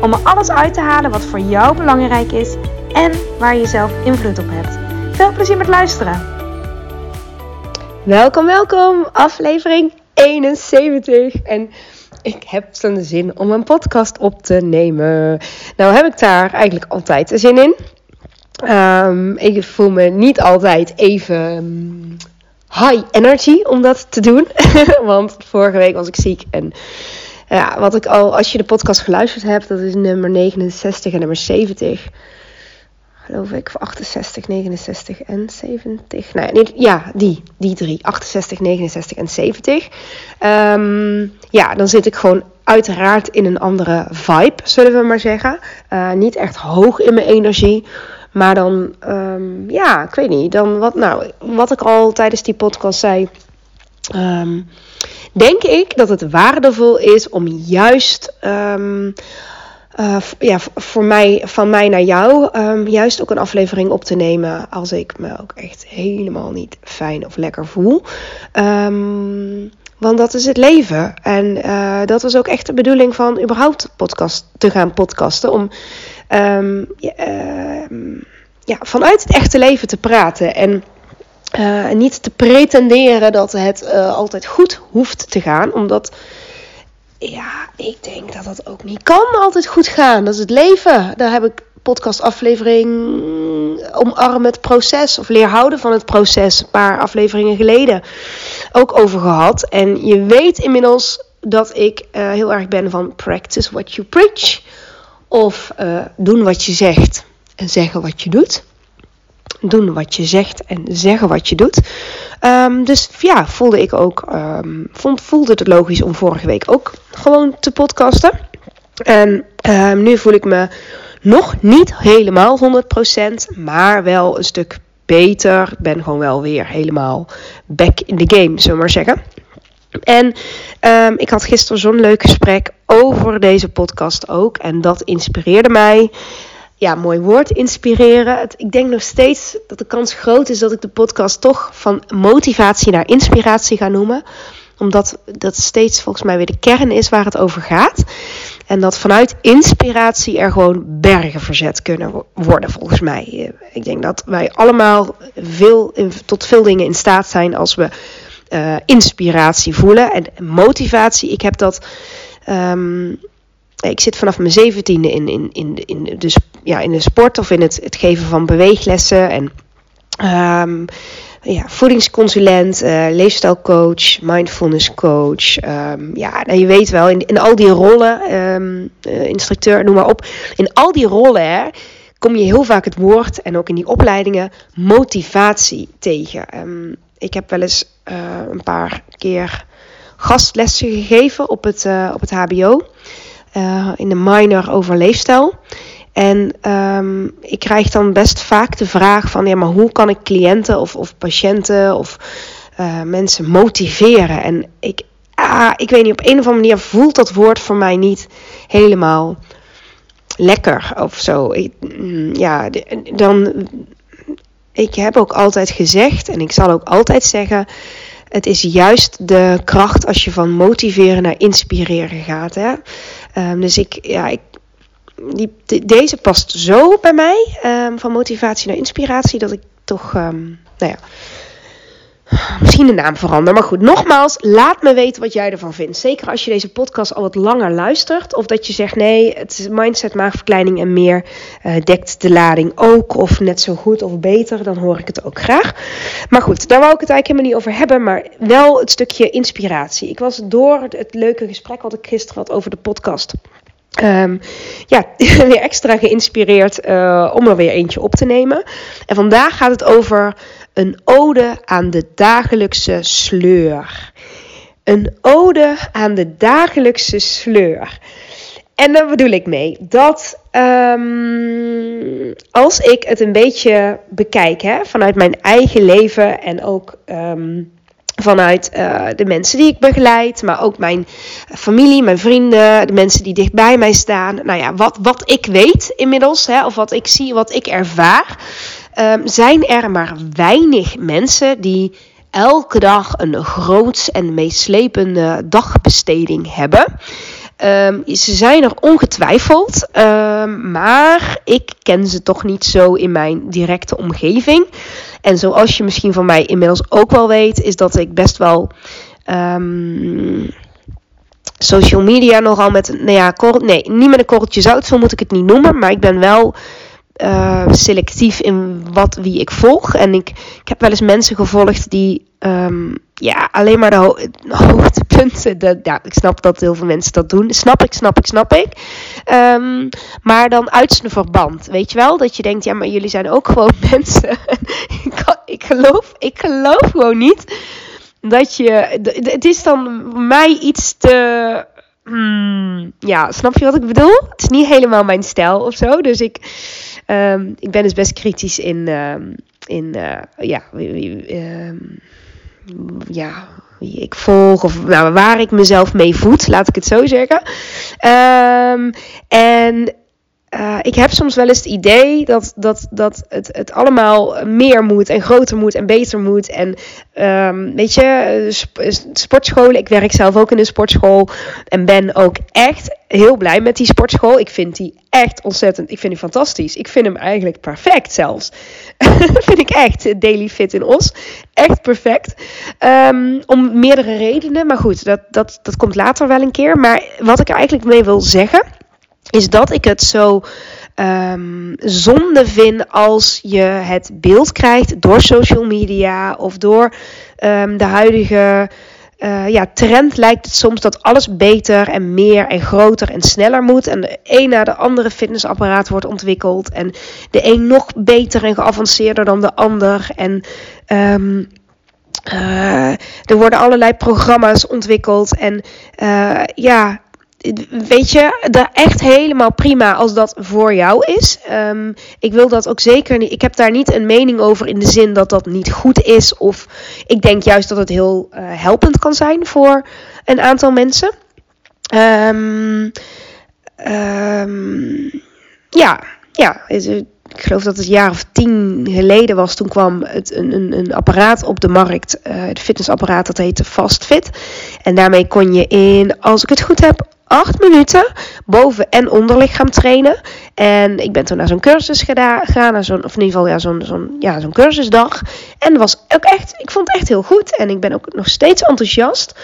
om er alles uit te halen wat voor jou belangrijk is en waar je zelf invloed op hebt. Veel plezier met luisteren. Welkom, welkom, aflevering 71. En ik heb zo'n zin om een podcast op te nemen. Nou heb ik daar eigenlijk altijd zin in. Ehm, ik voel me niet altijd even mm, high energy om dat te doen. Want vorige week was ik ziek en ja, wat ik al, als je de podcast geluisterd hebt, dat is nummer 69 en nummer 70. Geloof ik, 68, 69 en 70. Nou ja, ja die, die drie. 68, 69 en 70. Um, ja, dan zit ik gewoon uiteraard in een andere vibe, zullen we maar zeggen. Uh, niet echt hoog in mijn energie. Maar dan, um, ja, ik weet niet. Dan wat, nou, wat ik al tijdens die podcast zei. Um, denk ik dat het waardevol is om juist. Um, uh, ja, voor mij, van mij naar jou, um, juist ook een aflevering op te nemen als ik me ook echt helemaal niet fijn of lekker voel. Um, want dat is het leven. En uh, dat was ook echt de bedoeling van überhaupt podcast te gaan podcasten. Om ja, vanuit het echte leven te praten. En uh, niet te pretenderen dat het uh, altijd goed hoeft te gaan. Omdat, ja, ik denk dat dat ook niet kan altijd goed gaan. Dat is het leven. Daar heb ik podcastaflevering Omarm het proces of Leer houden van het proces een paar afleveringen geleden ook over gehad. En je weet inmiddels dat ik uh, heel erg ben van practice what you preach. Of doen wat je zegt en zeggen wat je doet doen wat je zegt en zeggen wat je doet. Um, dus ja, voelde ik ook, um, vond, voelde het logisch om vorige week ook gewoon te podcasten. En um, nu voel ik me nog niet helemaal 100%, maar wel een stuk beter. Ik ben gewoon wel weer helemaal back in the game, zullen we maar zeggen. En ik had gisteren zo'n leuk gesprek over deze podcast ook. En dat inspireerde mij ja, mooi woord, inspireren. Ik denk nog steeds dat de kans groot is dat ik de podcast toch van motivatie naar inspiratie ga noemen. Omdat dat steeds volgens mij weer de kern is waar het over gaat. En dat vanuit inspiratie er gewoon bergen verzet kunnen worden, volgens mij. Ik denk dat wij allemaal veel, tot veel dingen in staat zijn als we uh, inspiratie voelen. En motivatie, ik heb dat. Um, ik zit vanaf mijn zeventiende in, in, in, in, de, ja, in de sport of in het, het geven van beweeglessen. En um, ja, voedingsconsulent, uh, leefstijlcoach, mindfulness coach. Um, ja, je weet wel, in, in al die rollen, um, uh, instructeur, noem maar op. In al die rollen hè, kom je heel vaak het woord, en ook in die opleidingen, motivatie tegen. ik heb wel eens uh, een paar keer gastlessen gegeven op het, op het HBO in de minor over leefstijl. En um, ik krijg dan best vaak de vraag van, ja, maar hoe kan ik cliënten of, of patiënten of uh, mensen motiveren? En ik, ah, ik weet niet, op een of andere manier voelt dat woord voor mij niet helemaal lekker of zo. Ik, mm, ja, dan, ik heb ook altijd gezegd en ik zal ook altijd zeggen, het is juist de kracht als je van motiveren naar inspireren gaat. Hè? Um, dus ik, ja, ik, die, de, deze past zo bij mij, um, van motivatie naar inspiratie, dat ik toch, um, nou ja, misschien de naam verander. Maar goed, nogmaals, laat me weten wat jij ervan vindt. Zeker als je deze podcast al wat langer luistert. Of dat je zegt, nee, het is mindset, maagverkleining en meer uh, dekt de lading ook. Of net zo goed of beter, dan hoor ik het ook graag. Maar goed, daar wou ik het eigenlijk helemaal niet over hebben. Maar wel het stukje inspiratie. Ik was door het leuke gesprek wat ik gisteren had over de podcast... Um, ja, weer extra geïnspireerd uh, om er weer eentje op te nemen. En vandaag gaat het over een ode aan de dagelijkse sleur. Een ode aan de dagelijkse sleur. En daar bedoel ik mee dat ehm, als ik het een beetje bekijk hè, vanuit mijn eigen leven en ook ehm, vanuit uh, de mensen die ik begeleid, maar ook mijn familie, mijn vrienden, de mensen die dichtbij mij staan. Nou ja, wat, wat ik weet inmiddels, hè, of wat ik zie, wat ik ervaar, um, zijn er maar weinig mensen die elke dag een groots en meeslepende dagbesteding hebben. Um, ze zijn er ongetwijfeld, um, maar ik ken ze toch niet zo in mijn directe omgeving. En zoals je misschien van mij inmiddels ook wel weet, is dat ik best wel um, social media nogal met, nou ja, nee, niet met een korreltje zout, zo moet ik het niet noemen, maar ik ben wel uh, selectief in wat wie ik volg. En ik, ik heb wel eens mensen gevolgd die um, ja, alleen maar de, ho hoogtepunten. Ja, ik snap dat heel veel mensen dat doen. Snap ik, snap ik, snap ik. Um, maar dan uit zijn verband. Weet je wel? Dat je denkt, ja, maar jullie zijn ook gewoon mensen. ik, ik, geloof, ik geloof gewoon niet dat je. Het is dan mij iets te. Hmm, ja, snap je wat ik bedoel? Het is niet helemaal mijn stijl of zo. Dus ik Um, ik ben dus best kritisch in, in uh, ja, ja, wie ik volg of nou, waar ik mezelf mee voed, laat ik het zo zeggen. en uh, ik heb soms wel eens het idee dat, dat, dat het, het allemaal meer moet en groter moet en beter moet. En um, weet je, sportscholen, ik werk zelf ook in een sportschool en ben ook echt heel blij met die sportschool. Ik vind die echt ontzettend, ik vind die fantastisch. Ik vind hem eigenlijk perfect zelfs. vind ik echt, Daily Fit in Os. Echt perfect. Um, om meerdere redenen, maar goed, dat, dat, dat komt later wel een keer. Maar wat ik er eigenlijk mee wil zeggen is dat ik het zo um, zonde vind als je het beeld krijgt door social media of door um, de huidige uh, ja, trend lijkt het soms dat alles beter en meer en groter en sneller moet. En de een na de andere fitnessapparaat wordt ontwikkeld. En de een nog beter en geavanceerder dan de ander. En um, uh, er worden allerlei programma's ontwikkeld. En uh, ja, weet je, daar echt helemaal prima als dat voor jou is. Um, ik wil dat ook zeker niet. Ik heb daar niet een mening over in de zin dat dat niet goed is. Of ik denk juist dat het heel uh, helpend kan zijn voor een aantal mensen. Um, ja, ja. Ik geloof dat het een jaar of tien geleden was. Toen kwam het, een, een, een apparaat op de markt. Uh, het fitnessapparaat dat heette FastFit. En daarmee kon je in, als ik het goed heb, acht minuten boven- en onderlichaam trainen. En ik ben toen naar zo'n cursus gegaan, naar zo'n, of in ieder geval ja, zo'n, zo'n, ja, zo'n cursusdag. En was ook echt, ik vond het echt heel goed. En ik ben ook nog steeds enthousiast.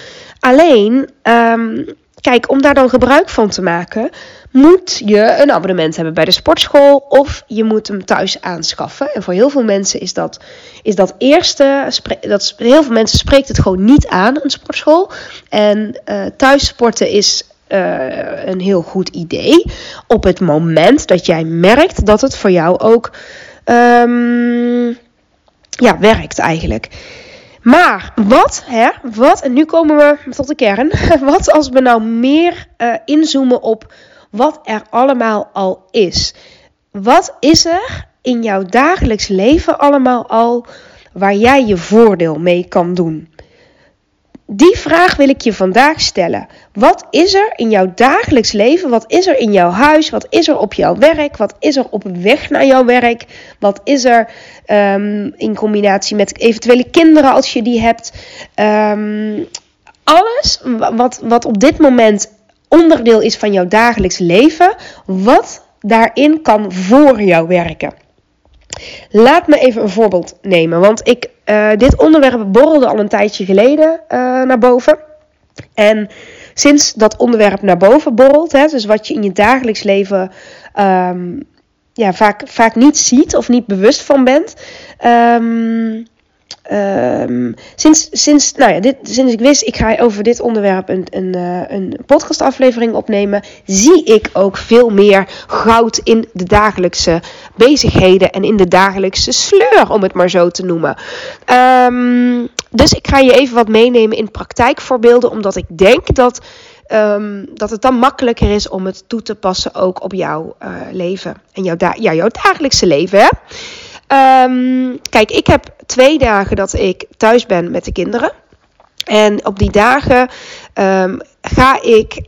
Alleen, um, kijk, om daar dan gebruik van te maken, moet je een abonnement hebben bij de sportschool of je moet hem thuis aanschaffen. En voor heel veel mensen is dat, is dat eerste, dat, heel veel mensen spreekt het gewoon niet aan, een sportschool. En uh, thuis sporten is uh, een heel goed idee. Op het moment dat jij merkt dat het voor jou ook um, ja, werkt eigenlijk. Maar wat, hè, wat, en nu komen we tot de kern. Wat als we nou meer uh, inzoomen op wat er allemaal al is? Wat is er in jouw dagelijks leven allemaal al waar jij je voordeel mee kan doen? Die vraag wil ik je vandaag stellen. Wat is er in jouw dagelijks leven? Wat is er in jouw huis? Wat is er op jouw werk? Wat is er op weg naar jouw werk? Wat is er um, in combinatie met eventuele kinderen als je die hebt? Um, alles wat, wat op dit moment onderdeel is van jouw dagelijks leven, wat daarin kan voor jou werken. Laat me even een voorbeeld nemen, want ik, uh, dit onderwerp borrelde al een tijdje geleden uh, naar boven. En sinds dat onderwerp naar boven borrelt, hè, dus wat je in je dagelijks leven um, ja, vaak, vaak niet ziet of niet bewust van bent, um, Um, sinds, sinds, nou ja, dit, sinds ik wist, ik ga over dit onderwerp een, een, uh, een podcastaflevering opnemen, zie ik ook veel meer goud in de dagelijkse bezigheden en in de dagelijkse sleur, om het maar zo te noemen. Um, dus ik ga je even wat meenemen in praktijkvoorbeelden, omdat ik denk dat ehm, dat het dan makkelijker is om het toe te passen ook op jouw uh, leven. En jouw, ja, jouw dagelijkse leven. Hè? Ehm, kijk, ik heb twee dagen dat ik thuis ben met de kinderen. En op die dagen um, ga ik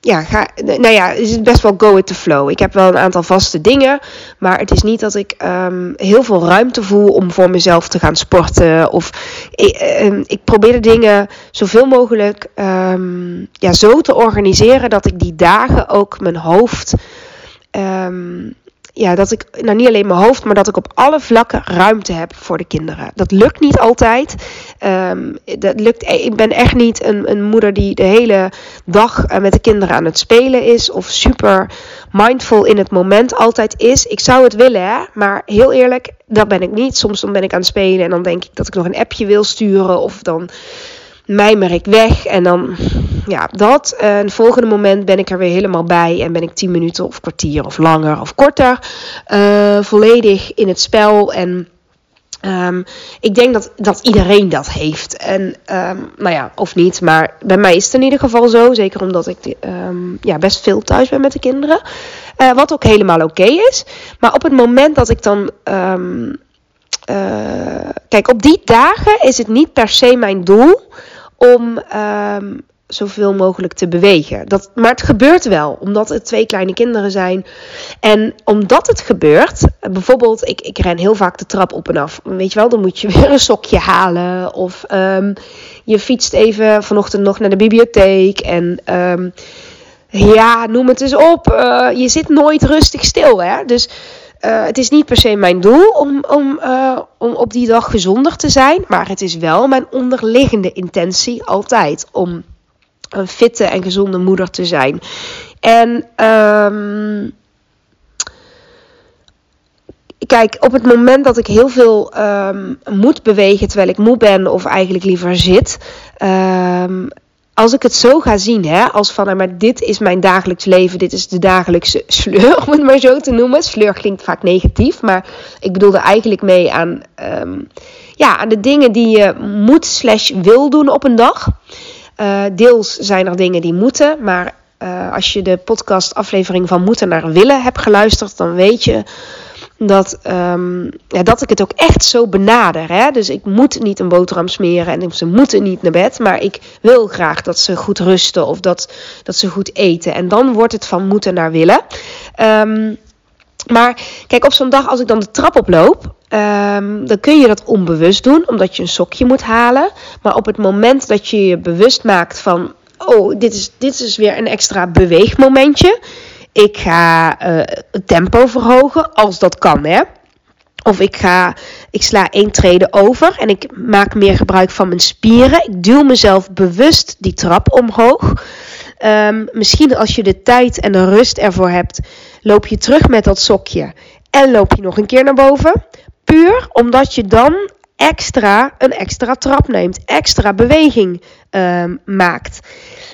ja, ga, nou ja, is het best wel go with the flow. Ik heb wel een aantal vaste dingen, maar het is niet dat ik um, heel veel ruimte voel om voor mezelf te gaan sporten. Of ik, um, ik probeer de dingen zoveel mogelijk um, ja, zo te organiseren dat ik die dagen ook mijn hoofd ja, dat ik, nou niet alleen mijn hoofd, maar dat ik op alle vlakken ruimte heb voor de kinderen. Dat lukt niet altijd. Um, dat lukt, ik ben echt niet een, een moeder die de hele dag eh, met de kinderen aan het spelen is. Of super mindful in het moment altijd is. Ik zou het willen, hè, maar heel eerlijk, dat ben ik niet. Soms dan ben ik aan het spelen en dan denk ik dat ik nog een appje wil sturen. Of dan mijmer ik weg. En dan, ja, dat. En het volgende moment ben ik er weer helemaal bij. En ben ik 10 minuten of kwartier of langer of korter uh, volledig in het spel. En um, ik denk dat, dat iedereen dat heeft. En um, nou ja, of niet. Maar bij mij is het in ieder geval zo. Zeker omdat ik um, ja, best veel thuis ben met de kinderen. Uh, wat ook helemaal oké is. Maar op het moment dat ik dan. Uh, kijk, op die dagen is het niet per se mijn doel om zoveel mogelijk te bewegen. Dat, maar het gebeurt wel, omdat het twee kleine kinderen zijn. En omdat het gebeurt, bijvoorbeeld, ik, ik ren heel vaak de trap op en af. Weet je wel, dan moet je weer een sokje halen. Of um, je fietst even vanochtend nog naar de bibliotheek. En um, ja, noem het eens op. Uh, je zit nooit rustig stil, hè. Dus uh, het is niet per se mijn doel om, om, uh, om op die dag gezonder te zijn. Maar het is wel mijn onderliggende intentie altijd om een fitte en gezonde moeder te zijn. En um, kijk, op het moment dat ik heel veel um, moet bewegen terwijl ik moe ben of eigenlijk liever zit, um, als ik het zo ga zien, hè, als van, maar dit is mijn dagelijks leven, dit is de dagelijkse sleur, om het maar zo te noemen. Sleur klinkt vaak negatief, maar ik bedoel er eigenlijk mee aan, um, ja, aan de dingen die je moet slash wil doen op een dag. Uh, deels zijn er dingen die moeten, maar uh, als je de podcast aflevering van moeten naar willen hebt geluisterd, dan weet je dat, um, ja, dat ik het ook echt zo benader. Hè? Dus ik moet niet een boterham smeren en ze moeten niet naar bed. Maar ik wil graag dat ze goed rusten of dat, dat ze goed eten. En dan wordt het van moeten naar willen. Um, maar kijk, op zo'n dag als ik dan de trap oploop, um, dan kun je dat onbewust doen, omdat je een sokje moet halen. Maar op het moment dat je je bewust maakt van, oh, dit is, dit is weer een extra beweegmomentje ik ga uh, het tempo verhogen, als dat kan, hè. Of ik ga, ik sla één trede over en ik maak meer gebruik van mijn spieren. Ik duw mezelf bewust die trap omhoog. Um, misschien als je de tijd en de rust ervoor hebt, loop je terug met dat sokje en loop je nog een keer naar boven. Puur omdat je dan extra een extra trap neemt, extra beweging um, maakt.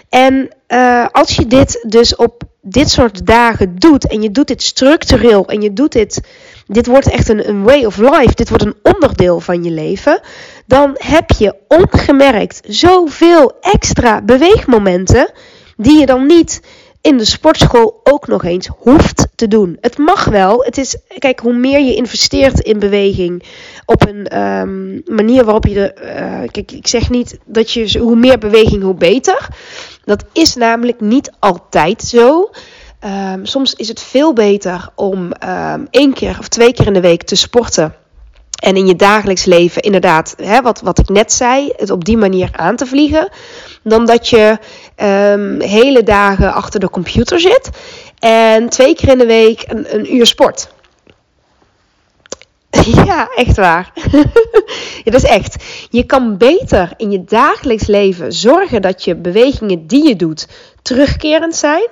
En uh, als je dit dus op dit soort dagen doet en je doet dit structureel en je doet dit, dit wordt echt een, een way of life, dit wordt een onderdeel van je leven, dan heb je ongemerkt zoveel extra beweegmomenten die je dan niet in de sportschool ook nog eens hoeft te doen. Het mag wel. Het is, kijk, hoe meer je investeert in beweging op een um, manier waarop je de. Uh, kijk, ik zeg niet dat je hoe meer beweging, hoe beter. Dat is namelijk niet altijd zo. Um, soms is het veel beter om um, één keer of twee keer in de week te sporten. En in je dagelijks leven inderdaad, hè, wat, wat ik net zei, het op die manier aan te vliegen. Dan dat je um, hele dagen achter de computer zit en twee keer in de week een, uur sport. Ja, echt waar. ja, dat is echt. Je kan beter in je dagelijks leven zorgen dat je bewegingen die je doet terugkerend zijn.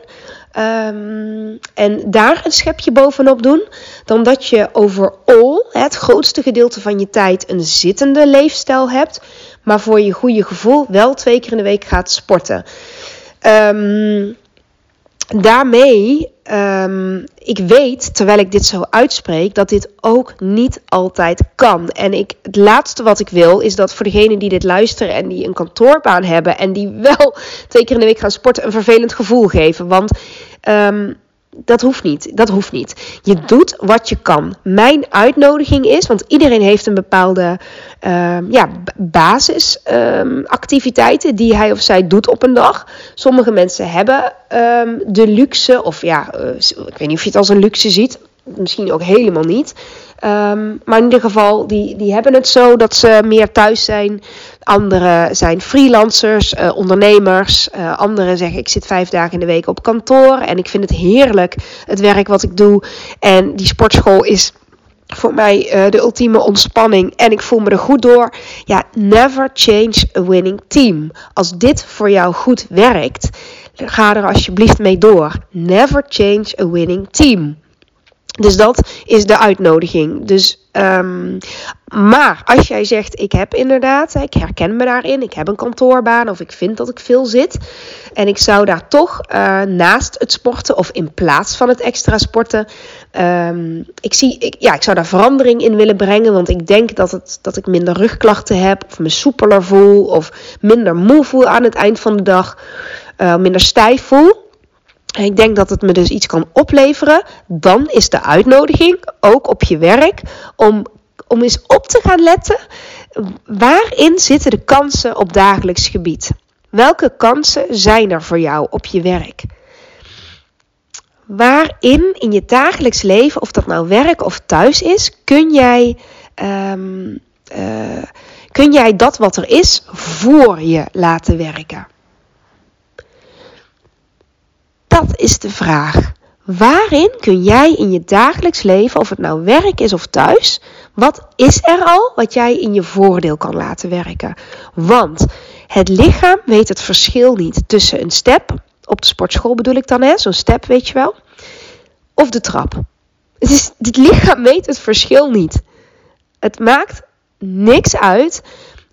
Um, en daar een schepje bovenop doen. Dan dat je overal het grootste gedeelte van je tijd een zittende leefstijl hebt. Maar voor je goede gevoel wel twee keer in de week gaat sporten. Um, daarmee, um, ik weet terwijl ik dit zo uitspreek, dat dit ook niet altijd kan. En ik, het laatste wat ik wil is dat voor degenen die dit luisteren en die een kantoorbaan hebben en die wel twee keer in de week gaan sporten, een vervelend gevoel geven. Want um, dat hoeft niet. Dat hoeft niet. Je doet wat je kan. Mijn uitnodiging is, want iedereen heeft een bepaalde uh, ja, basisactiviteiten um, die hij of zij doet op een dag. Sommige mensen hebben um, de luxe, of ja, uh, ik weet niet of je het als een luxe ziet. Misschien ook helemaal niet. Maar in ieder geval, die, die hebben het zo dat ze meer thuis zijn. Anderen zijn freelancers, uh, ondernemers. Uh, anderen zeggen ik zit vijf dagen in de week op kantoor. En ik vind het heerlijk, het werk wat ik doe. En die sportschool is voor mij uh, de ultieme ontspanning. En ik voel me er goed door. Ja, never change a winning team. Als dit voor jou goed werkt, ga er alsjeblieft mee door. Never change a winning team. Dus dat is de uitnodiging. Dus, um, maar als jij zegt, ik heb inderdaad, ik herken me daarin, ik heb een kantoorbaan of ik vind dat ik veel zit. En ik zou daar toch uh, naast het sporten of in plaats van het extra sporten, um, ik, zie, ik, ja, ik zou daar verandering in willen brengen. Want ik denk dat, het, dat ik minder rugklachten heb, of me soepeler voel, of minder moe voel aan het eind van de dag, uh, minder stijf voel. Ik denk dat het me dus iets kan opleveren. Dan is de uitnodiging, ook op je werk, om, om eens op te gaan letten. Waarin zitten de kansen op dagelijks gebied? Welke kansen zijn er voor jou op je werk? Waarin in je dagelijks leven, of dat nou werk of thuis is, kun jij, um, uh, kun jij dat wat er is voor je laten werken? Dat is de vraag. Waarin kun jij in je dagelijks leven, of het nou werk is of thuis, wat is er al wat jij in je voordeel kan laten werken? Want het lichaam weet het verschil niet tussen een step, op de sportschool bedoel ik dan, zo'n step weet je wel, of de trap. Het, het lichaam weet het verschil niet. Het maakt niks uit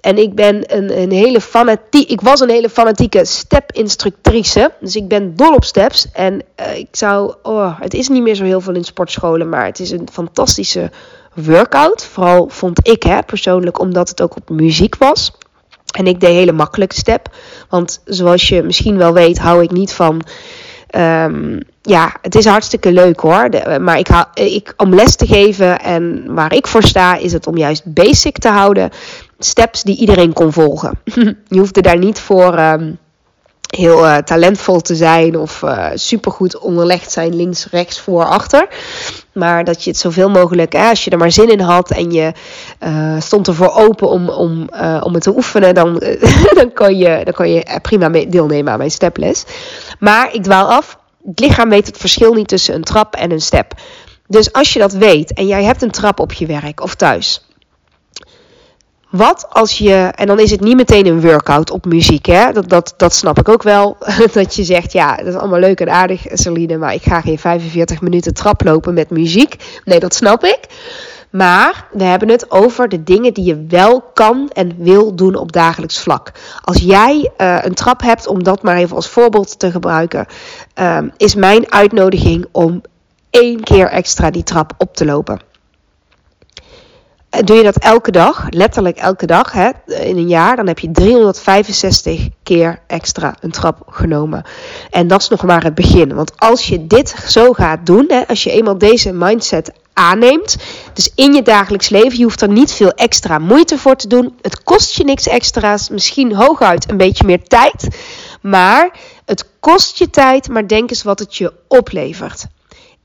en ik ben een, een hele fanatiek. Ik was een hele fanatieke step-instructrice. Dus ik ben dol op steps. En uh, ik zou. Oh, het is niet meer zo heel veel in sportscholen. Maar het is een fantastische workout. Vooral vond ik hè, persoonlijk, omdat het ook op muziek was. En ik deed hele makkelijke step. Want zoals je misschien wel weet, hou ik niet van. Um, ja, het is hartstikke leuk hoor. De, maar ik, hou, ik, om les te geven en waar ik voor sta, is het om juist basic te houden steps die iedereen kon volgen. je hoefde daar niet voor um, heel uh, talentvol te zijn of uh, supergoed onderlegd zijn, links, rechts, voor, achter. Maar dat je het zoveel mogelijk, hè, als je er maar zin in had en je uh, stond ervoor open om, om, om het te oefenen, dan, dan, kon je, dan kon je prima deelnemen aan mijn steples. Maar ik dwaal af. Het lichaam weet het verschil niet tussen een trap en een step. Dus als je dat weet en jij hebt een trap op je werk of thuis wat als je, en dan is het niet meteen een workout op muziek, hè? Dat, dat, dat snap ik ook wel. Dat je zegt, ja, dat is allemaal leuk en aardig, Celine, maar ik ga geen 45 minuten trap lopen met muziek. Nee, dat snap ik. Maar we hebben het over de dingen die je wel kan en wil doen op dagelijks vlak. Als jij uh, een trap hebt, om dat maar even als voorbeeld te gebruiken, uh, is mijn uitnodiging om één keer extra die trap op te lopen doe je dat elke dag, letterlijk elke dag, hè, in een jaar, dan heb je 365 keer extra een trap genomen. En dat is nog maar het begin. Want als je dit zo gaat doen, hè, als je eenmaal deze mindset aanneemt, dus in je dagelijks leven, je hoeft er niet veel extra moeite voor te doen. Het kost je niks extra's, misschien hooguit een beetje meer tijd, maar het kost je tijd, maar denk eens wat het je oplevert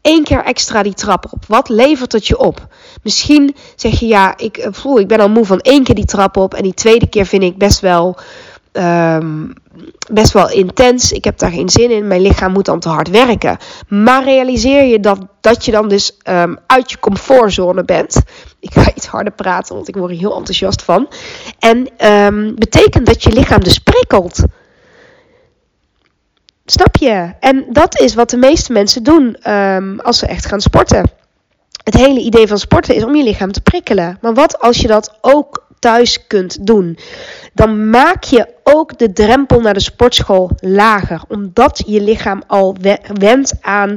één keer extra die trap op. Wat levert het je op? Misschien zeg je ja, ik, voel, eh, ik ben al moe van één keer die trap op. En die tweede keer vind ik best wel, um, best wel intens. Ik heb daar geen zin in. Mijn lichaam moet dan te hard werken. Maar realiseer je dat, dat je dan dus um, uit je comfortzone bent. Ik ga iets harder praten, want ik word er heel enthousiast van. En um, betekent dat je lichaam dus prikkelt. Snap je? En dat is wat de meeste mensen doen um, als ze echt gaan sporten. Het hele idee van sporten is om je lichaam te prikkelen. Maar wat als je dat ook thuis kunt doen, dan maak je ook de drempel naar de sportschool lager. Omdat je lichaam al wendt aan uh,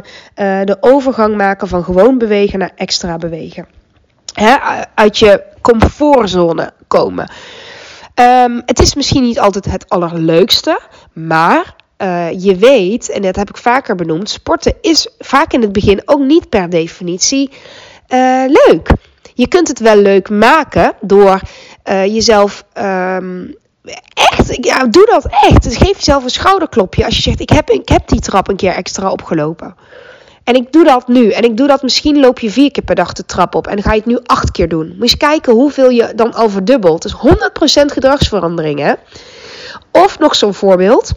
de overgang maken van gewoon bewegen naar extra bewegen. Hè, uit je comfortzone komen. Um, het is misschien niet altijd het allerleukste, maar uh, je weet, en dat heb ik vaker benoemd, sporten is vaak in het begin ook niet per definitie uh, leuk. Je kunt het wel leuk maken door uh, jezelf um, echt, ja, doe dat echt. Dus geef jezelf een schouderklopje als je zegt: ik heb, die trap een keer extra opgelopen. En ik doe dat nu. En ik doe dat misschien loop je vier keer per dag de trap op. En ga je het nu acht keer doen. Moet je eens kijken hoeveel je dan al verdubbelt. Dus 100% gedragsverandering. Hè? Of nog zo'n voorbeeld.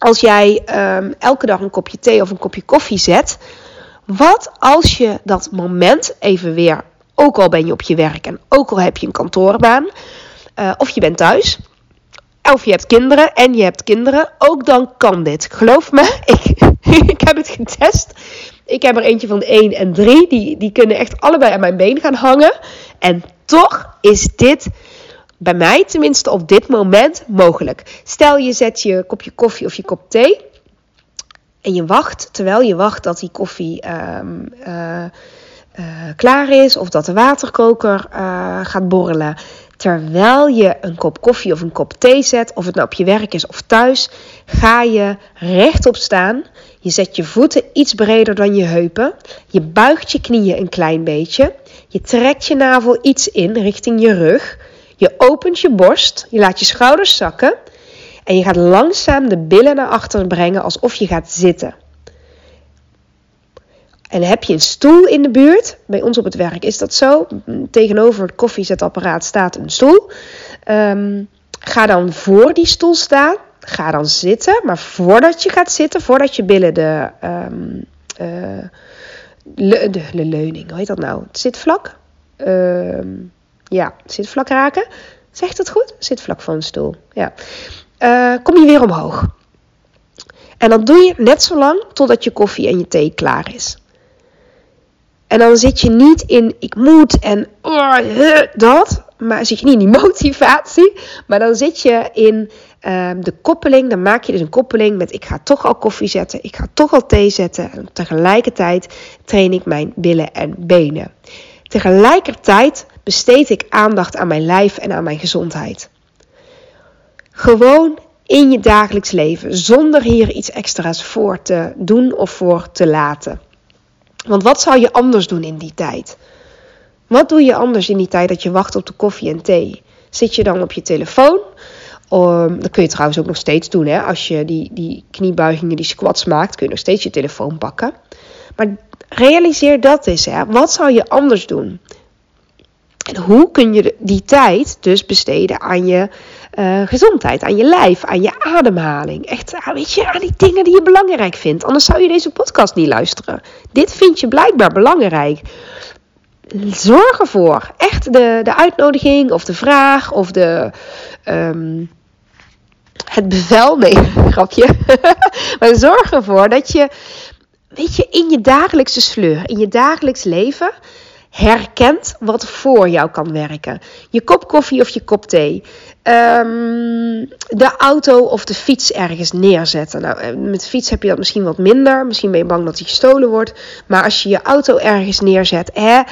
Als jij um, elke dag een kopje thee of een kopje koffie zet. Wat als je dat moment even weer, ook al ben je op je werk en ook al heb je een kantoorbaan, uh, of je bent thuis, of je hebt kinderen en je hebt kinderen, ook dan kan dit. Geloof me, ik, ik heb het getest. Ik heb er eentje van de 1 en 3. Die, die kunnen echt allebei aan mijn been gaan hangen. En toch is dit bij mij tenminste op dit moment mogelijk. Stel je zet je kopje koffie of je kop thee. En je wacht, terwijl je wacht dat die koffie um, uh, uh, klaar is. Of dat de waterkoker uh, gaat borrelen. Terwijl je een kop koffie of een kop thee zet, of het nou op je werk is of thuis, ga je rechtop staan. Je zet je voeten iets breder dan je heupen. Je buigt je knieën een klein beetje. Je trekt je navel iets in richting je rug. Je opent je borst. Je laat je schouders zakken. En je gaat langzaam de billen naar achteren brengen alsof je gaat zitten. En heb je een stoel in de buurt, bij ons op het werk is dat zo. Tegenover het koffiezetapparaat staat een stoel. Um, ga dan voor die stoel staan. Ga dan zitten. Maar voordat je gaat zitten, voordat je billen de, um, uh, le, de, leuning, hoe heet dat nou? Het zitvlak? Uh, ja, zitvlak raken. Zegt het goed? Zitvlak van een stoel. Ja. Uh, kom je weer omhoog. En dan doe je net zo lang totdat je koffie en je thee klaar is. En dan zit je niet in ik moet en oh, dat. Maar zit je niet in die motivatie. Maar dan zit je in uh, de koppeling. Dan maak je dus een koppeling met ik ga toch al koffie zetten. Ik ga toch al thee zetten. En tegelijkertijd train ik mijn billen en benen. Tegelijkertijd besteed ik aandacht aan mijn lijf en aan mijn gezondheid. Gewoon in je dagelijks leven. Zonder hier iets extra's voor te doen of voor te laten. Want wat zou je anders doen in die tijd? Wat doe je anders in die tijd dat je wacht op de koffie en thee? Zit je dan op je telefoon? Um, dat kun je trouwens ook nog steeds doen. Hè? Als je die, die kniebuigingen, die squats maakt, kun je nog steeds je telefoon pakken. Maar realiseer dat eens. Hè? Wat zou je anders doen? En hoe kun je die tijd dus besteden aan je uh, gezondheid, aan je lijf, aan je ademhaling. Echt, weet je, aan die dingen die je belangrijk vindt. Anders zou je deze podcast niet luisteren. Dit vind je blijkbaar belangrijk. Zorg ervoor. Echt de, de uitnodiging of de vraag of de. Um, het bevel, nee, grapje. maar zorg ervoor dat je, weet je, in je dagelijkse sleur, in je dagelijks leven, herkent wat voor jou kan werken. Je kop koffie of je kop thee. Um, de auto of de fiets ergens neerzetten. Nou, eh, met fiets heb je dat misschien wat minder. Misschien ben je bang dat die gestolen wordt. Maar als je je auto ergens neerzet, hè,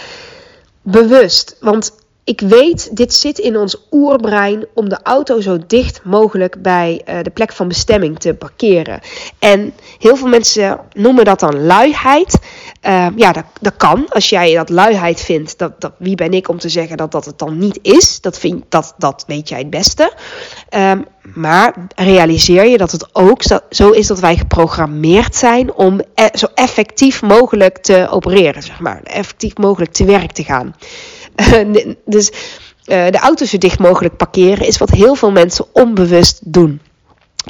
bewust. Want ik weet, dit zit in ons oerbrein om de auto zo dicht mogelijk bij uh, de plek van bestemming te parkeren. En heel veel mensen noemen dat dan luiheid. Uh, ja, dat, dat kan. Als jij dat luiheid vindt, dat, dat, wie ben ik om te zeggen dat dat het dan niet is? Dat, vind, dat, dat weet jij het beste. Um, maar realiseer je dat het ook zo is dat wij geprogrammeerd zijn om e zo effectief mogelijk te opereren, zeg maar. Effectief mogelijk te werk te gaan. dus uh, de auto zo dicht mogelijk parkeren is wat heel veel mensen onbewust doen.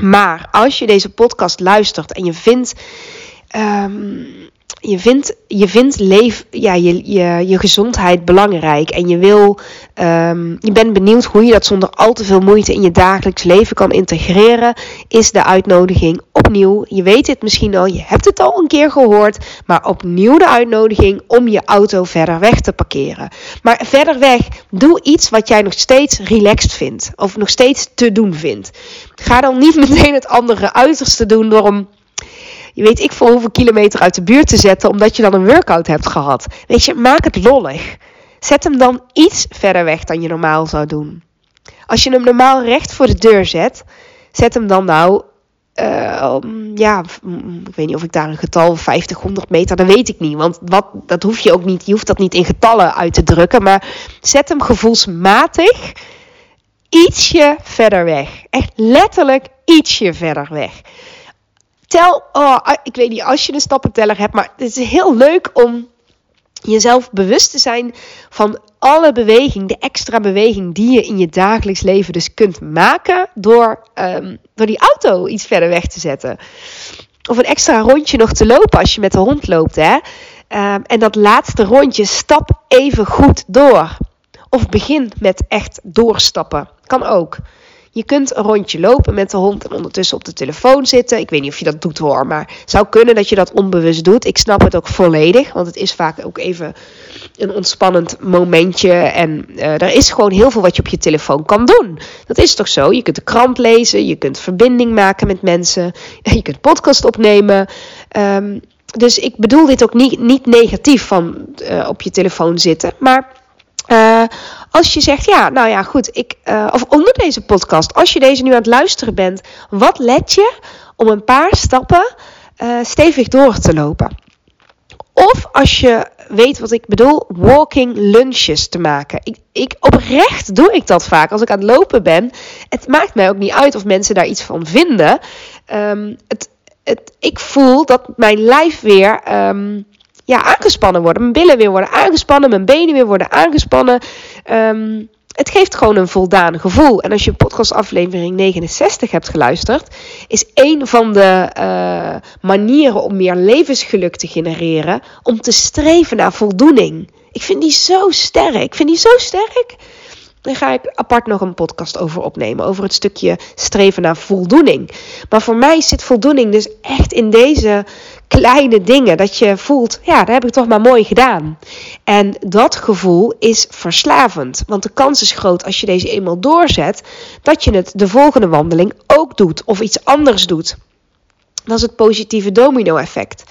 Maar als je deze podcast luistert en je vindt. Um, je vindt, je, vindt leef, ja, je, je, je gezondheid belangrijk en je, wil, um, je bent benieuwd hoe je dat zonder al te veel moeite in je dagelijks leven kan integreren, is de uitnodiging opnieuw. Je weet het misschien al, je hebt het al een keer gehoord, maar opnieuw de uitnodiging om je auto verder weg te parkeren. Maar verder weg, doe iets wat jij nog steeds relaxed vindt of nog steeds te doen vindt. Ga dan niet meteen het andere uiterste doen door hem je weet ik voor hoeveel kilometer uit de buurt te zetten, omdat je dan een workout hebt gehad. Weet je, maak het lollig. Zet hem dan iets verder weg dan je normaal zou doen. Als je hem normaal recht voor de deur zet, zet hem dan nou, uh, ja, ik weet niet of ik daar een getal 50, 100 meter, dat weet ik niet. Want wat, dat hoef je ook niet, je hoeft dat niet in getallen uit te drukken. Maar zet hem gevoelsmatig ietsje verder weg. Echt letterlijk ietsje verder weg tel, oh, ah, ik weet niet, als je een stappenteller hebt, maar het is heel leuk om jezelf bewust te zijn van alle beweging, de extra beweging die je in je dagelijks leven dus kunt maken door, um, door die auto iets verder weg te zetten. Of een extra rondje nog te lopen als je met de hond loopt. Hè? Um, en dat laatste rondje, stap even goed door. Of begin met echt doorstappen. Kan ook. Je kunt een rondje lopen met de hond en ondertussen op de telefoon zitten. Ik weet niet of je dat doet hoor, maar het zou kunnen dat je dat onbewust doet. Ik snap het ook volledig, want het is vaak ook even een ontspannend momentje. En uh, er is gewoon heel veel wat je op je telefoon kan doen. Dat is toch zo? Je kunt de krant lezen, je kunt verbinding maken met mensen, je kunt podcast opnemen. Um, dus ik bedoel dit ook niet, niet negatief van uh, op je telefoon zitten, maar uh, als je zegt, ja, nou ja, goed, ik, uh, of onder deze podcast, als je deze nu aan het luisteren bent, wat let je om een paar stappen uh, stevig door te lopen? Of als je weet wat ik bedoel, walking lunches te maken. Ik, ik, oprecht doe ik dat vaak als ik aan het lopen ben. Het maakt mij ook niet uit of mensen daar iets van vinden. Um, het, het, ik voel dat mijn lijf weer um, ja, aangespannen worden. Mijn billen weer worden aangespannen, mijn benen weer worden aangespannen. Um, het geeft gewoon een voldaan gevoel. En als je podcastaflevering 69 hebt geluisterd, is een van de uh, manieren om meer levensgeluk te genereren om te streven naar voldoening. Ik vind die zo sterk. Ik vind die zo sterk. Daar ga ik apart nog een podcast over opnemen. Over het stukje streven naar voldoening. Maar voor mij zit voldoening dus echt in deze kleine dingen. Dat je voelt, ja, dat heb ik toch maar mooi gedaan. En dat gevoel is verslavend. Want de kans is groot als je deze eenmaal doorzet, dat je het de volgende wandeling ook doet. Of iets anders doet. Dat is het positieve domino-effect.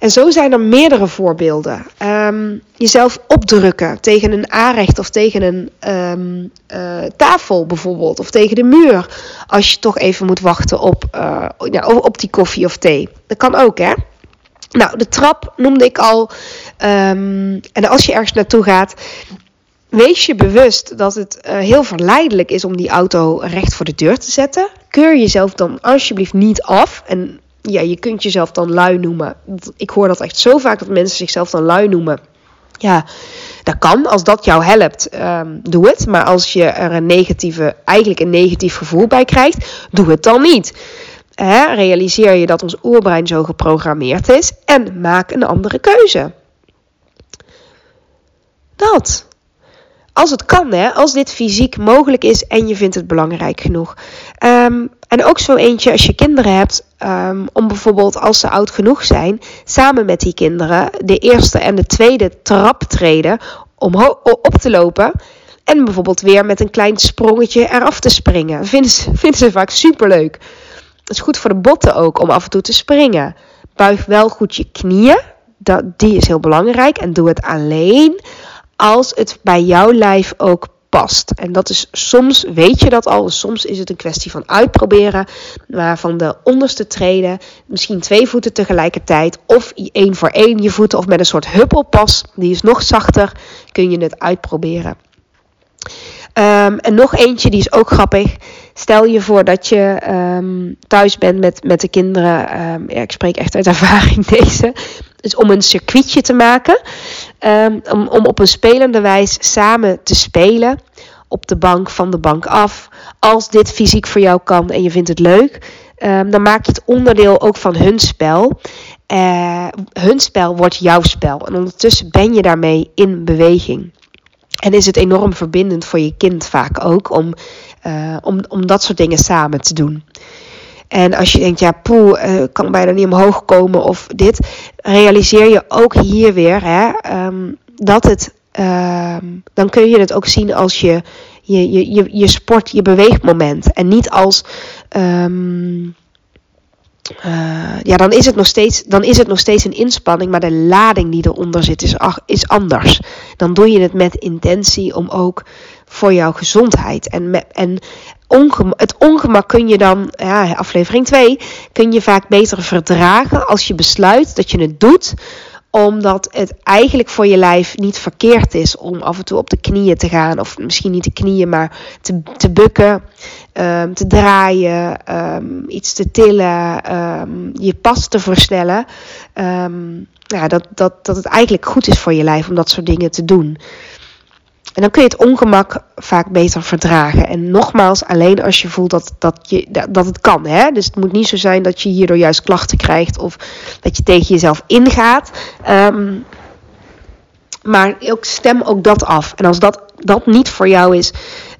En zo zijn er meerdere voorbeelden. Um, jezelf opdrukken tegen een aanrecht of tegen een um, uh, tafel bijvoorbeeld. Of tegen de muur. Als je toch even moet wachten op, uh, ja, op die koffie of thee. Dat kan ook hè. Nou, de trap noemde ik al. Um, en als je ergens naartoe gaat, wees je bewust dat het uh, heel verleidelijk is om die auto recht voor de deur te zetten. Keur jezelf dan alsjeblieft niet af. En ja, je kunt jezelf dan lui noemen. Ik hoor dat echt zo vaak dat mensen zichzelf dan lui noemen. Ja, dat kan. Als dat jou helpt, um, doe het. Maar als je er een negatieve, eigenlijk een negatief gevoel bij krijgt, doe het dan niet. Realiseer je dat ons oerbrein zo geprogrammeerd is en maak een andere keuze. Dat. Als het kan, hè, als dit fysiek mogelijk is en je vindt het belangrijk genoeg. Um, en ook zo eentje als je kinderen hebt, um, om bijvoorbeeld als ze oud genoeg zijn, samen met die kinderen de eerste en de tweede trap treden om op te lopen. En bijvoorbeeld weer met een klein sprongetje eraf te springen. Vinden ze, ze vaak superleuk. Het is goed voor de botten ook om af en toe te springen. Buig wel goed je knieën. Dat, die is heel belangrijk. En doe het alleen als het bij jouw lijf ook past. En dat is soms, weet je dat al, soms is het een kwestie van uitproberen. Maar van de onderste treden, misschien twee voeten tegelijkertijd. Of één voor één je voeten of met een soort huppelpas, die is nog zachter, kun je het uitproberen. Um, en nog eentje, die is ook grappig. Stel je voor dat je um, thuis bent met, met de kinderen. Um, ja, ik spreek echt uit ervaring deze. Dus om een circuitje te maken. Um, om, om op een spelende wijze samen te spelen. Op de bank, van de bank af. Als dit fysiek voor jou kan en je vindt het leuk. dan maak je het onderdeel ook van hun spel. uh, hun spel wordt jouw spel. En ondertussen ben je daarmee in beweging. En is het enorm verbindend voor je kind vaak ook om, uh, om, om dat soort dingen samen te doen. En als je denkt, ja, poeh, uh, kan bijna niet omhoog komen of dit, realiseer je ook hier weer hè, um, dat het, um, dan kun je het ook zien als je, je, je, je, je sport, je beweegmoment. En niet als, um, uh, ja, dan is, het nog steeds, dan is het nog steeds een inspanning, maar de lading die eronder zit is, is anders. Dan doe je het met intentie om ook voor jouw gezondheid. En, en het ongemak kun je dan, ja, aflevering 2, kun je vaak beter verdragen als je besluit dat je het doet omdat het eigenlijk voor je lijf niet verkeerd is om af en toe op de knieën te gaan. Of misschien niet de knieën, maar te, te bukken, um, te draaien, um, iets te tillen, um, je pas te versnellen. ja, dat, dat, dat het eigenlijk goed is voor je lijf om dat soort dingen te doen. En dan kun je het ongemak vaak beter verdragen. En nogmaals, alleen als je voelt dat, dat, je, dat het kan. Hè? Dus het moet niet zo zijn dat je hierdoor juist klachten krijgt of dat je tegen jezelf ingaat. Um, maar ook stem ook dat af. En als dat, dat niet voor jou is,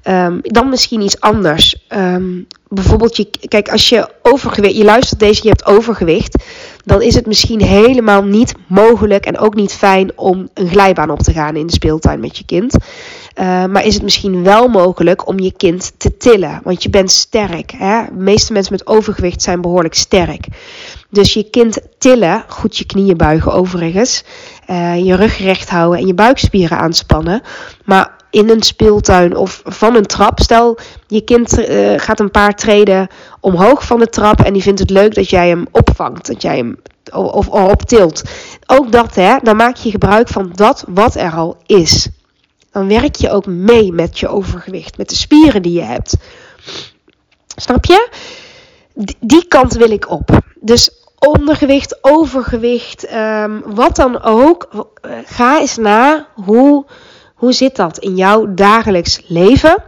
um, dan misschien iets anders. Um, bijvoorbeeld, je, kijk, als je overgewicht, je luistert deze, je hebt overgewicht, dan is het misschien helemaal niet mogelijk en ook niet fijn om een glijbaan op te gaan in de speeltuin met je kind. Uh, maar is het misschien wel mogelijk om je kind te tillen? Want je bent sterk. Hè? De meeste mensen met overgewicht zijn behoorlijk sterk. Dus je kind tillen, goed je knieën buigen overigens, uh, je rug recht houden en je buikspieren aanspannen. Maar in een speeltuin of van een trap. Stel, je kind uh, gaat een paar treden omhoog van de trap en die vindt het leuk dat jij hem opvangt, dat jij hem of erop tilt. Ook dat, hè, dan maak je gebruik van dat wat er al is. Dan werk je ook mee met je overgewicht, met de spieren die je hebt. Snap je? Die, kant wil ik op. Dus ondergewicht, overgewicht, um, wat dan ook. Ga eens na hoe, hoe zit dat in jouw dagelijks leven?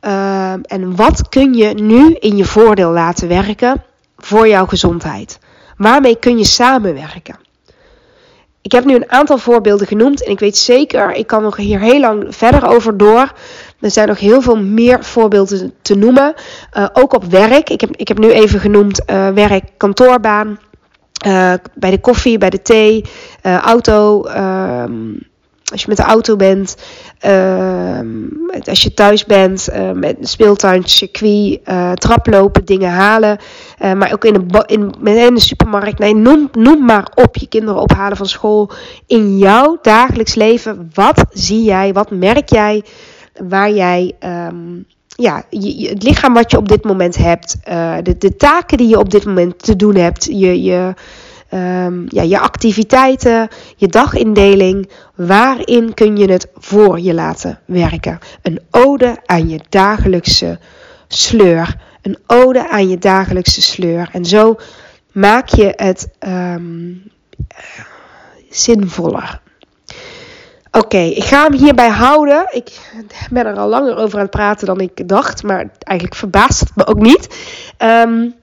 Um, en wat kun je nu in je voordeel laten werken voor jouw gezondheid? Waarmee kun je samenwerken? Ik heb nu een aantal voorbeelden genoemd en ik weet zeker, ik kan nog hier heel lang verder over door. Er zijn nog heel veel meer voorbeelden te noemen. Uh, ook op werk. Ik heb, ik heb nu even genoemd uh, werk, kantoorbaan, uh, bij de koffie, bij de thee, auto. Uh, als je met de auto bent, als je thuis bent, met een speeltuin, circuit, traplopen, dingen halen. maar ook in de, in, in de supermarkt. Nee, noem, noem maar op. Je kinderen ophalen van school. In jouw dagelijks leven, wat zie jij, wat merk jij waar jij um, ja, je, het lichaam wat je op dit moment hebt, uh, de, de taken die je op dit moment te doen hebt, je, je, um, ja, je activiteiten, je dagindeling, waarin kun je het voor je laten werken? Een ode aan je dagelijkse sleur. Een ode aan je dagelijkse sleur. En zo maak je het um, zinvoller. Oké, ik ga hem hierbij houden. Ik ben er al langer over aan het praten dan ik dacht, maar eigenlijk verbaast het me ook niet. Um,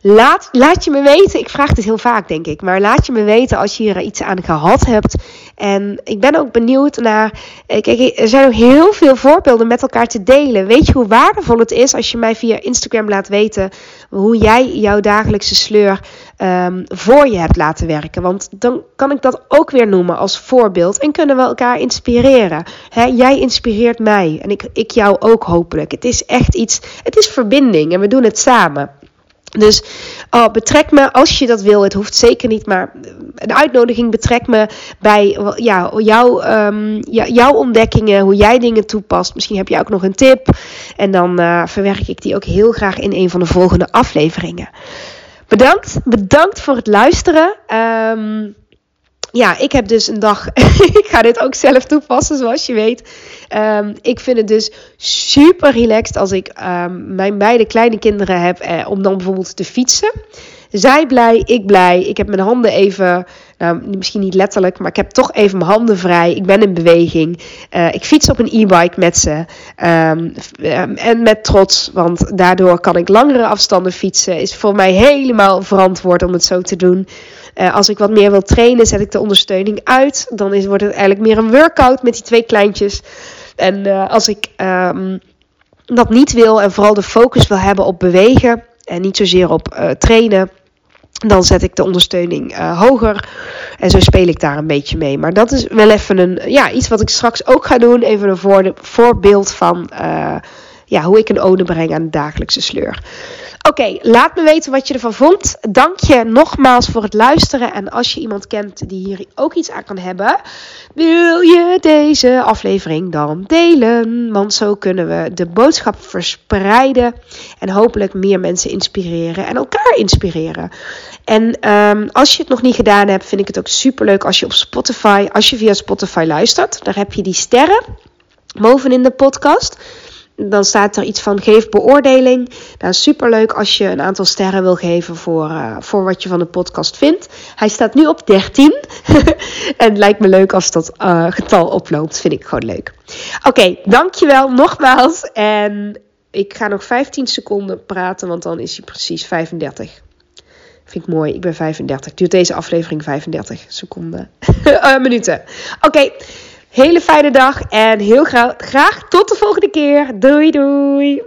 laat, laat je me weten, ik vraag dit heel vaak denk ik, maar laat je me weten als je hier iets aan gehad hebt. En ik ben ook benieuwd naar, eh, kijk, er zijn ook heel veel voorbeelden met elkaar te delen. Weet je hoe waardevol het is als je mij via Instagram laat weten hoe jij jouw dagelijkse sleur um, voor je hebt laten werken. Want dan kan ik dat ook weer noemen als voorbeeld en kunnen we elkaar inspireren. Jij inspireert mij en ik, ik jou ook hopelijk. Het is echt iets, het is verbinding en we doen het samen. Dus oh, betrek me als je dat wil. Het hoeft zeker niet, maar een uitnodiging betrek me bij ja, jou, um, jouw ontdekkingen, hoe jij dingen toepast. Misschien heb je ook nog een tip. En dan uh, verwerk ik die ook heel graag in een van de volgende afleveringen. Bedankt, bedankt voor het luisteren. Um, ja, ik heb dus een dag. ik ga dit ook zelf toepassen, zoals je weet. Um, ik vind het dus super relaxed als ik um, mijn beide kleine kinderen heb. Eh, om dan bijvoorbeeld te fietsen. Zij blij, ik blij. Ik heb mijn handen even, nou misschien niet letterlijk, maar ik heb toch even mijn handen vrij. Ik ben in beweging. Uh, ik fiets op een e-bike met ze. Um, en met trots, want daardoor kan ik langere afstanden fietsen. Is voor mij helemaal verantwoord om het zo te doen. Uh, als ik wat meer wil trainen, zet ik de ondersteuning uit. Dan is, wordt het eigenlijk meer een workout met die twee kleintjes. En uh, als ik um, dat niet wil en vooral de focus wil hebben op bewegen en niet zozeer op uh, trainen, dan zet ik de ondersteuning hoger. En zo speel ik daar een beetje mee. Maar dat is wel even een, ja, iets wat ik straks ook ga doen. Even een voor, voorbeeld van ja, hoe ik een ode breng aan de dagelijkse sleur. Oké, laat me weten wat je ervan vond. Dank je nogmaals voor het luisteren. En als je iemand kent die hier ook iets aan kan hebben, wil je deze aflevering dan delen? Want zo kunnen we de boodschap verspreiden en hopelijk meer mensen inspireren en elkaar inspireren. En um, als je het nog niet gedaan hebt, vind ik het ook super leuk als je op Spotify, als je via Spotify luistert, daar heb je die sterren bovenin de podcast dan staat er iets van geef beoordeling. Nou, superleuk als je een aantal sterren wil geven voor, uh, voor wat je van de podcast vindt. Hij staat nu op 13. en lijkt me leuk als dat uh, getal oploopt. Vind ik gewoon leuk. Oké, dankjewel nogmaals. En ik ga nog 15 seconden praten, want dan is hij precies 35. Vind ik mooi. Ik ben 35. Duurt deze aflevering 35 seconden. uh, minuten. Oké. Hele fijne dag en heel graag, tot de volgende keer. Doei doei.